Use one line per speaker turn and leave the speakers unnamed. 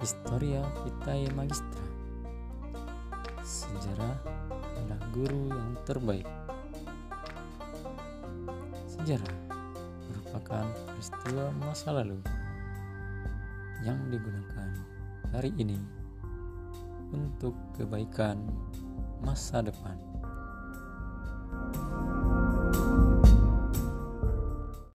Historia Vitae Magistra Sejarah adalah guru yang terbaik Sejarah merupakan peristiwa masa lalu yang digunakan hari ini untuk kebaikan masa depan.